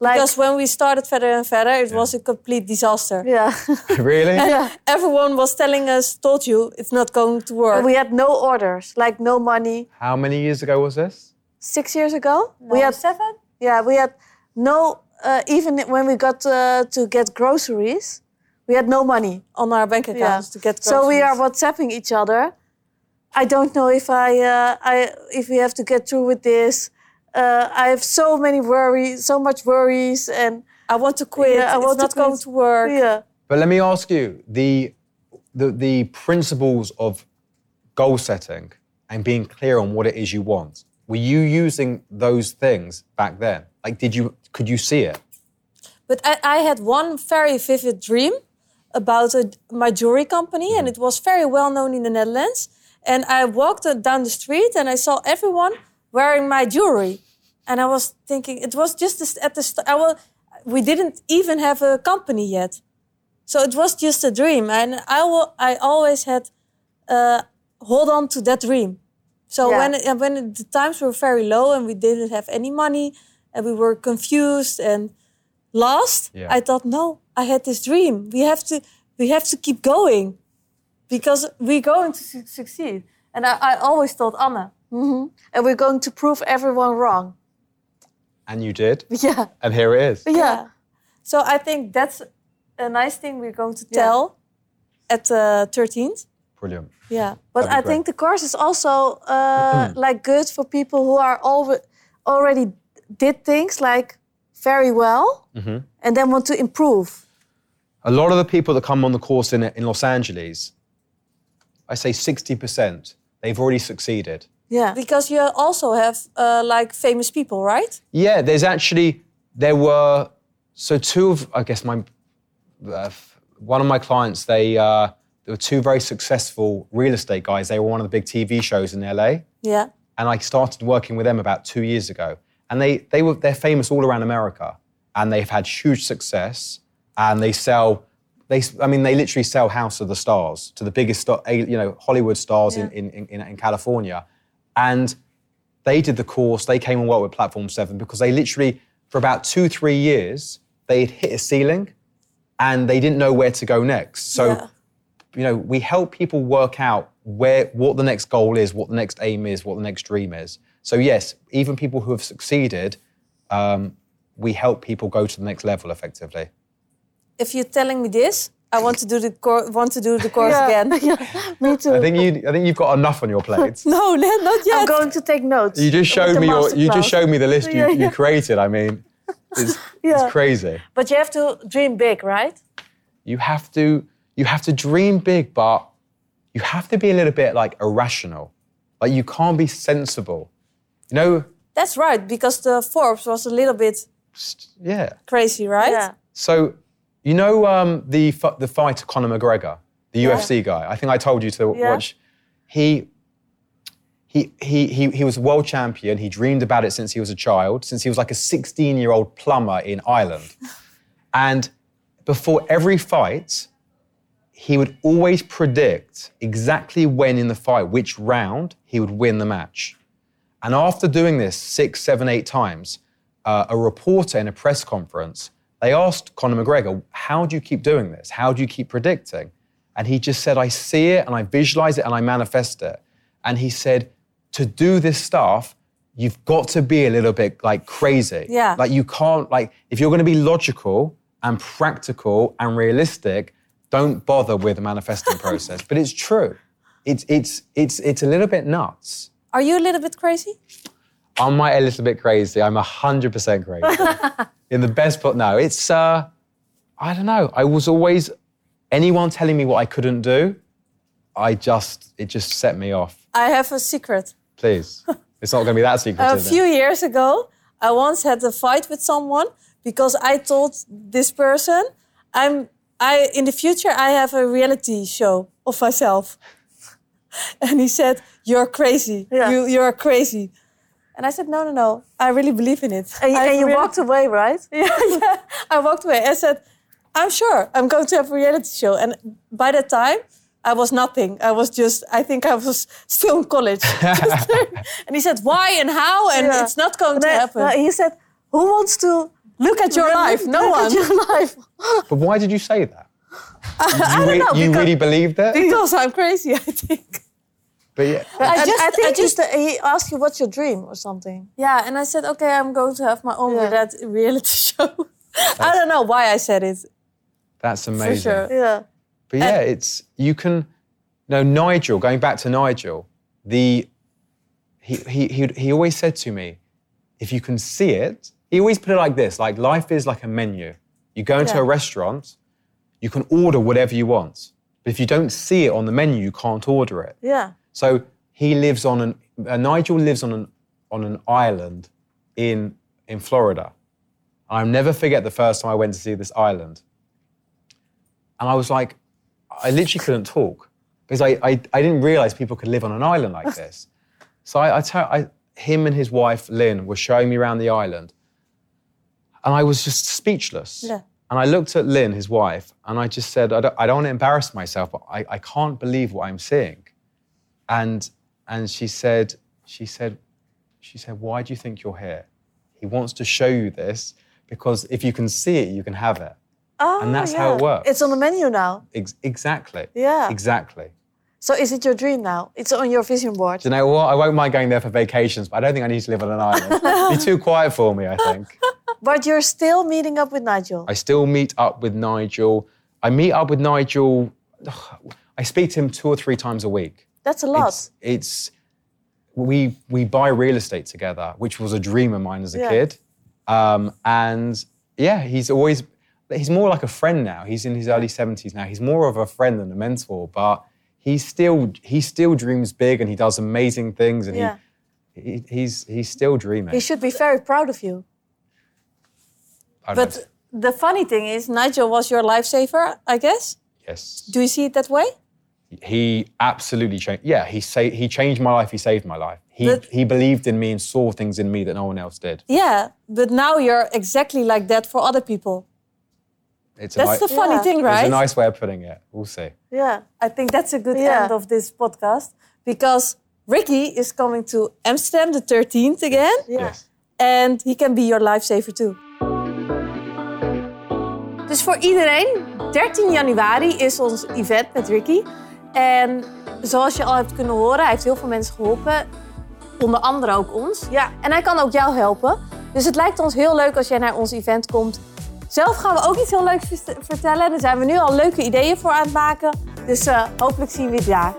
Like, Because when we started Vedder and Vedder, it was a complete disaster. yeah, <laughs> really? yeah. Everyone was telling us, told you, it's not going to work. And we had no orders, like no money. How many years ago was this? Six years ago, we had seven? Yeah, we had no. Uh, even when we got uh, to get groceries, we had no money. On our bank accounts to get groceries. So we are groceries. WhatsApping each other. I don't know if I, uh, I if we have to get through with this. Uh, I have so many worries, so much worries, and I want to quit. Yeah, I it's want to not going to work. yeah, But let me ask you the, the, the principles of goal setting and being clear on what it is you want. Were you using those things back then? Like, did you, could you see it? But I, I had one very vivid dream about a, my jewelry company, and it was very well known in the Netherlands. And I walked uh, down the street and I saw everyone wearing my jewelry, and I was thinking it was just this- at the st- I was, we didn't even have a company yet, So it was just a dream, and I wa- I always had uh, hold on to that dream. So Yeah. when it, when it- the times were very low and we didn't have any money and we were confused and lost, Yeah. I thought, no, I had this dream. We have to we have to keep going because we're going to su- succeed. And I, I always told Anne, Mm-hmm. And we're going to prove everyone wrong. And you did. <laughs> Yeah. And here it is. Yeah. So I think that's a nice thing we're going to Yeah. tell at uh, the 13th. Brilliant. Yeah. But That'd be I think the course is also uh, mm-hmm. like good for people who are alre- already did things like very well mm-hmm. and then want to improve. A lot of the people that come on the course in, in Los Angeles, I say 60%, they've already succeeded. Yeah. Because you also have uh, like famous people, right? Yeah, there's actually, there were, so two of, I guess my, uh, one of my clients, they, uh, there were two very successful real estate guys. They were one of the big TV shows in LA. Yeah. and I started working with them about two years ago. And they, they were, they're famous all around America. And they've had huge success. And they sell, they, I mean, they literally sell House of the Stars to the biggest, you know, Hollywood stars in, in, in, in California. And they did the course, they came and worked with Platform 7 because they literally, for about two, three years, they had hit a ceiling and they didn't know where to go next. So, Yeah. you know, we help people work out where what the next goal is, what the next aim is, what the next dream is. So yes, even people who have succeeded, um, we help people go to the next level effectively. If you're telling me this, I want to do the cour- want to do the course Yeah. again. <laughs> Me too. I think you, I think you've got enough on your plate. No, <laughs> no, not yet. I'm going to take notes. You just showed me your, you just showed me the list you, Yeah, you yeah. created. I mean, <laughs> it's, Yeah. it's crazy. But you have to dream big, right? You have to, you have to dream big, but you have to be a little bit like irrational. Like you can't be sensible. You know, That's right, because the Forbes was a little bit yeah. crazy, right? Yeah. So, you know um, the the fighter Conor McGregor, the UFC guy. I think I told you to Yeah. watch. He, he he he he was world champion. He dreamed about it since he was a child, since he was like a 16 year old plumber in Ireland. <laughs> and before every fight, he would always predict exactly when in the fight, which round he would win the match. And after doing this six, seven, eight times, uh, a reporter in a press conference, they asked Conor McGregor, How do you keep doing this? How do you keep predicting? And he just said, I see it and I visualize it and I manifest it. And he said, To do this stuff, you've got to be a little bit like crazy. Yeah. Like you can't, like, if you're going to be logical and practical and realistic, don't bother with the manifesting <laughs> process. But it's true. It's, it's, it's, it's a little bit nuts. Are you a little bit crazy? Am I a little bit crazy? I'm 100% crazy. <laughs> In the best part, no. It's, uh, I don't know. I was always, anyone telling me what I couldn't do, I just, it just set me off. I have a secret. Please. <laughs> It's not going to be that secret. A is it? few years ago, I once had a fight with someone because I told this person, "I'm I in the future I have a reality show of myself," <laughs> and he said, "You're crazy. Yeah. You you're crazy." And I said, "No, no, no. I really believe in it." And, <laughs> I and you really- walked away, right? <laughs> yeah, yeah. I walked away. I said, I'm sure I'm going to have a reality show. And by that time, I was nothing. I was just, I think I was <laughs> still in college. And he said, why and how? And Yeah. it's not going to No, happen. no, he said, "Who wants to Look at your life. No look one. at your life?" But why did you say that? You, don't re- know, you because- really believed it? because I'm crazy, I think. But yeah. I, just- I think I he just- st- uh, he asked you, "What's your dream?" or something. Yeah, and I said, okay, I'm going to have my own Yeah. reality <laughs> show. I don't know why I said it. That's amazing. For sure. Yeah. But yeah, it's you can. No, Nigel. Going back to Nigel, the he he he he always said to me, if you can see it, he always put it like this: like life is like a menu. You go into Yeah. a restaurant, you can order whatever you want, but if you don't see it on the menu, you can't order it. Yeah. So he lives on an uh, Nigel lives on an on an island in in Florida. I'll never forget the first time I went to see this island. And I was like, I literally couldn't talk because I, I, I didn't realize people could live on an island like <laughs> this. So I, I, tell, I him and his wife Lynn were showing me around the island, and I was just speechless. Yeah. And I looked at Lynn, his wife, and I just said, I don't, I don't want to embarrass myself, but I, I can't believe what I'm seeing. And, and she said, she said, she said, why do you think you're here? He wants to show you this because if you can see it, you can have it. Oh, And that's how it works. It's on the menu now. Ex- exactly. Yeah. Exactly. So is it your dream now? It's on your vision board. Do you know what? I won't mind going there for vacations, but I don't think I need to live on an island. It'd be too <laughs> quiet for me, I think. But you're still meeting up with Nigel. I still meet up with Nigel. I meet up with Nigel. <sighs> I speak to him two or three times a week. That's a lot. It's, it's we we buy real estate together, which was a dream of mine as a Yeah. kid. Um, and yeah, he's always he's more like a friend now. He's in his early seventies now. He's more of a friend than a mentor, but he still he still dreams big and he does amazing things and Yeah. he, he he's he's still dreaming. he should be very proud of you. But the funny thing is, Nigel was your lifesaver, I guess. yes, Do you see it that way? He absolutely changed. Yeah, he sa- he changed my life. He saved my life. He But- he believed in me and saw things in me that no one else did. Yeah, but now you're exactly like that for other people. It's That's ni- the funny Yeah. thing, It's a nice way of putting it. We'll see. Yeah. I think that's a good Yeah. end of this podcast because Ricky is coming to Amsterdam the 13th again, Yeah. Yes. and he can be your lifesaver too. Dus voor iedereen, 13 januari is ons event met Ricky. En zoals je al hebt kunnen horen, hij heeft heel veel mensen geholpen. Onder andere ook ons. Ja. En hij kan ook jou helpen. Dus het lijkt ons heel leuk als jij naar ons event komt. Zelf gaan we ook iets heel leuks vert- vertellen. Daar zijn we nu al leuke ideeën voor aan het maken. Dus eh, hopelijk zien we je daar.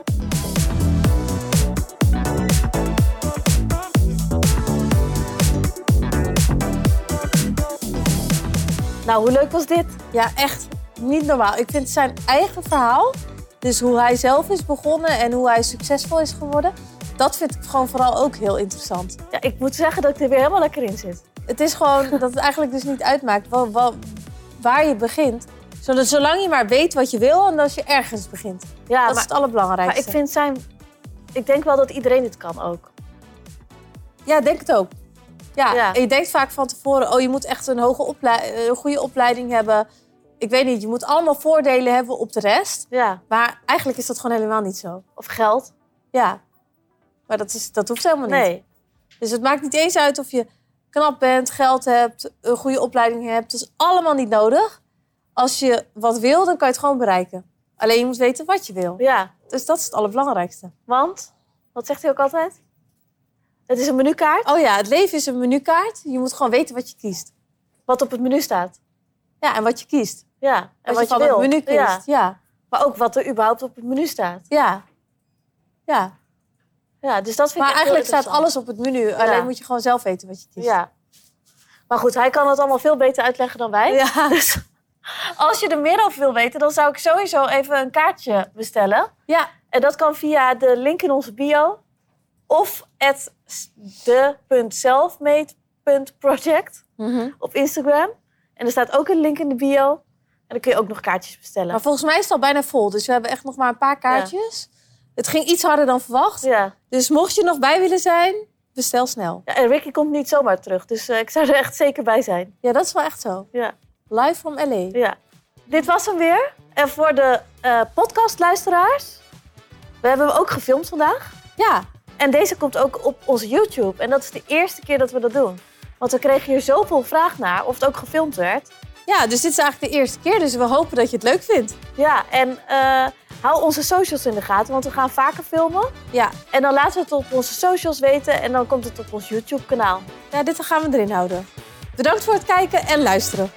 Nou, hoe leuk was dit? Ja, echt niet normaal. Ik vind zijn eigen verhaal, dus hoe hij zelf is begonnen en hoe hij succesvol is geworden, dat vind ik gewoon vooral ook heel interessant. Ja, ik moet zeggen dat ik er weer helemaal lekker in zit. Het is gewoon <laughs> dat het eigenlijk dus niet uitmaakt wa- wa- waar je begint. Zolang je maar weet wat je wil en als je ergens begint. Ja, dat is het allerbelangrijkste. maar ik vind zijn... Ik denk wel dat iedereen dit kan ook. Ja, denk het ook. Ja, Ja. en je denkt vaak van tevoren, oh, je moet echt een, hoge oplei- een goede opleiding hebben. Ik weet niet, je moet allemaal voordelen hebben op de rest. Ja. Maar eigenlijk is dat gewoon helemaal niet zo. Of geld. Ja. Maar dat, is, dat hoeft helemaal niet. Nee. Dus het maakt niet eens uit of je knap bent, geld hebt, een goede opleiding hebt. Dat is allemaal niet nodig. Als je wat wil, dan kan je het gewoon bereiken. Alleen je moet weten wat je wil. Ja. Dus dat is het allerbelangrijkste. Want, wat zegt hij ook altijd? Het is een menukaart Oh ja, het leven is een menukaart. Je moet gewoon weten wat je kiest. wat op het menu staat. Ja, en wat je kiest. Ja. En Als wat je je, van wil. het menu kiest. Ja. Maar ook wat er überhaupt op het menu staat. Ja. Ja. Ja, dus dat vind Maar ik eigenlijk staat alles op het menu. Alleen moet je gewoon zelf weten wat je kiest. Ja. Maar goed, hij kan het allemaal veel beter uitleggen dan wij. Ja. <laughs> Dus als je er meer over wil weten, dan zou ik sowieso even een kaartje bestellen. Ja. En dat kan via de link in onze bio. Of at de.selfmade.project Mhm. op Instagram. En er staat ook een link in de bio. En dan kun je ook nog kaartjes bestellen. Maar volgens mij is het al bijna vol. Dus we hebben echt nog maar een paar kaartjes. Het ging iets harder dan verwacht. Ja. Dus mocht je nog bij willen zijn, bestel snel. ja. En Ricky komt niet zomaar terug. Dus eh, ik zou er echt zeker bij zijn. Ja, dat is wel echt zo. Ja. Live from LA. Ja. Dit was hem weer. En voor de eh, podcastluisteraars. We hebben hem ook gefilmd vandaag. Ja, En deze komt ook op onze YouTube. En dat is de eerste keer dat we dat doen. Want we kregen hier zoveel vraag naar of het ook gefilmd werd. Ja, dus dit is eigenlijk de eerste keer. Dus we hopen dat je het leuk vindt. Ja, en eh, hou onze socials in de gaten, want we gaan vaker filmen. Ja, En dan laten we het op onze socials weten en dan komt het op ons YouTube-kanaal. ja dit gaan we erin houden. Bedankt voor het kijken en luisteren.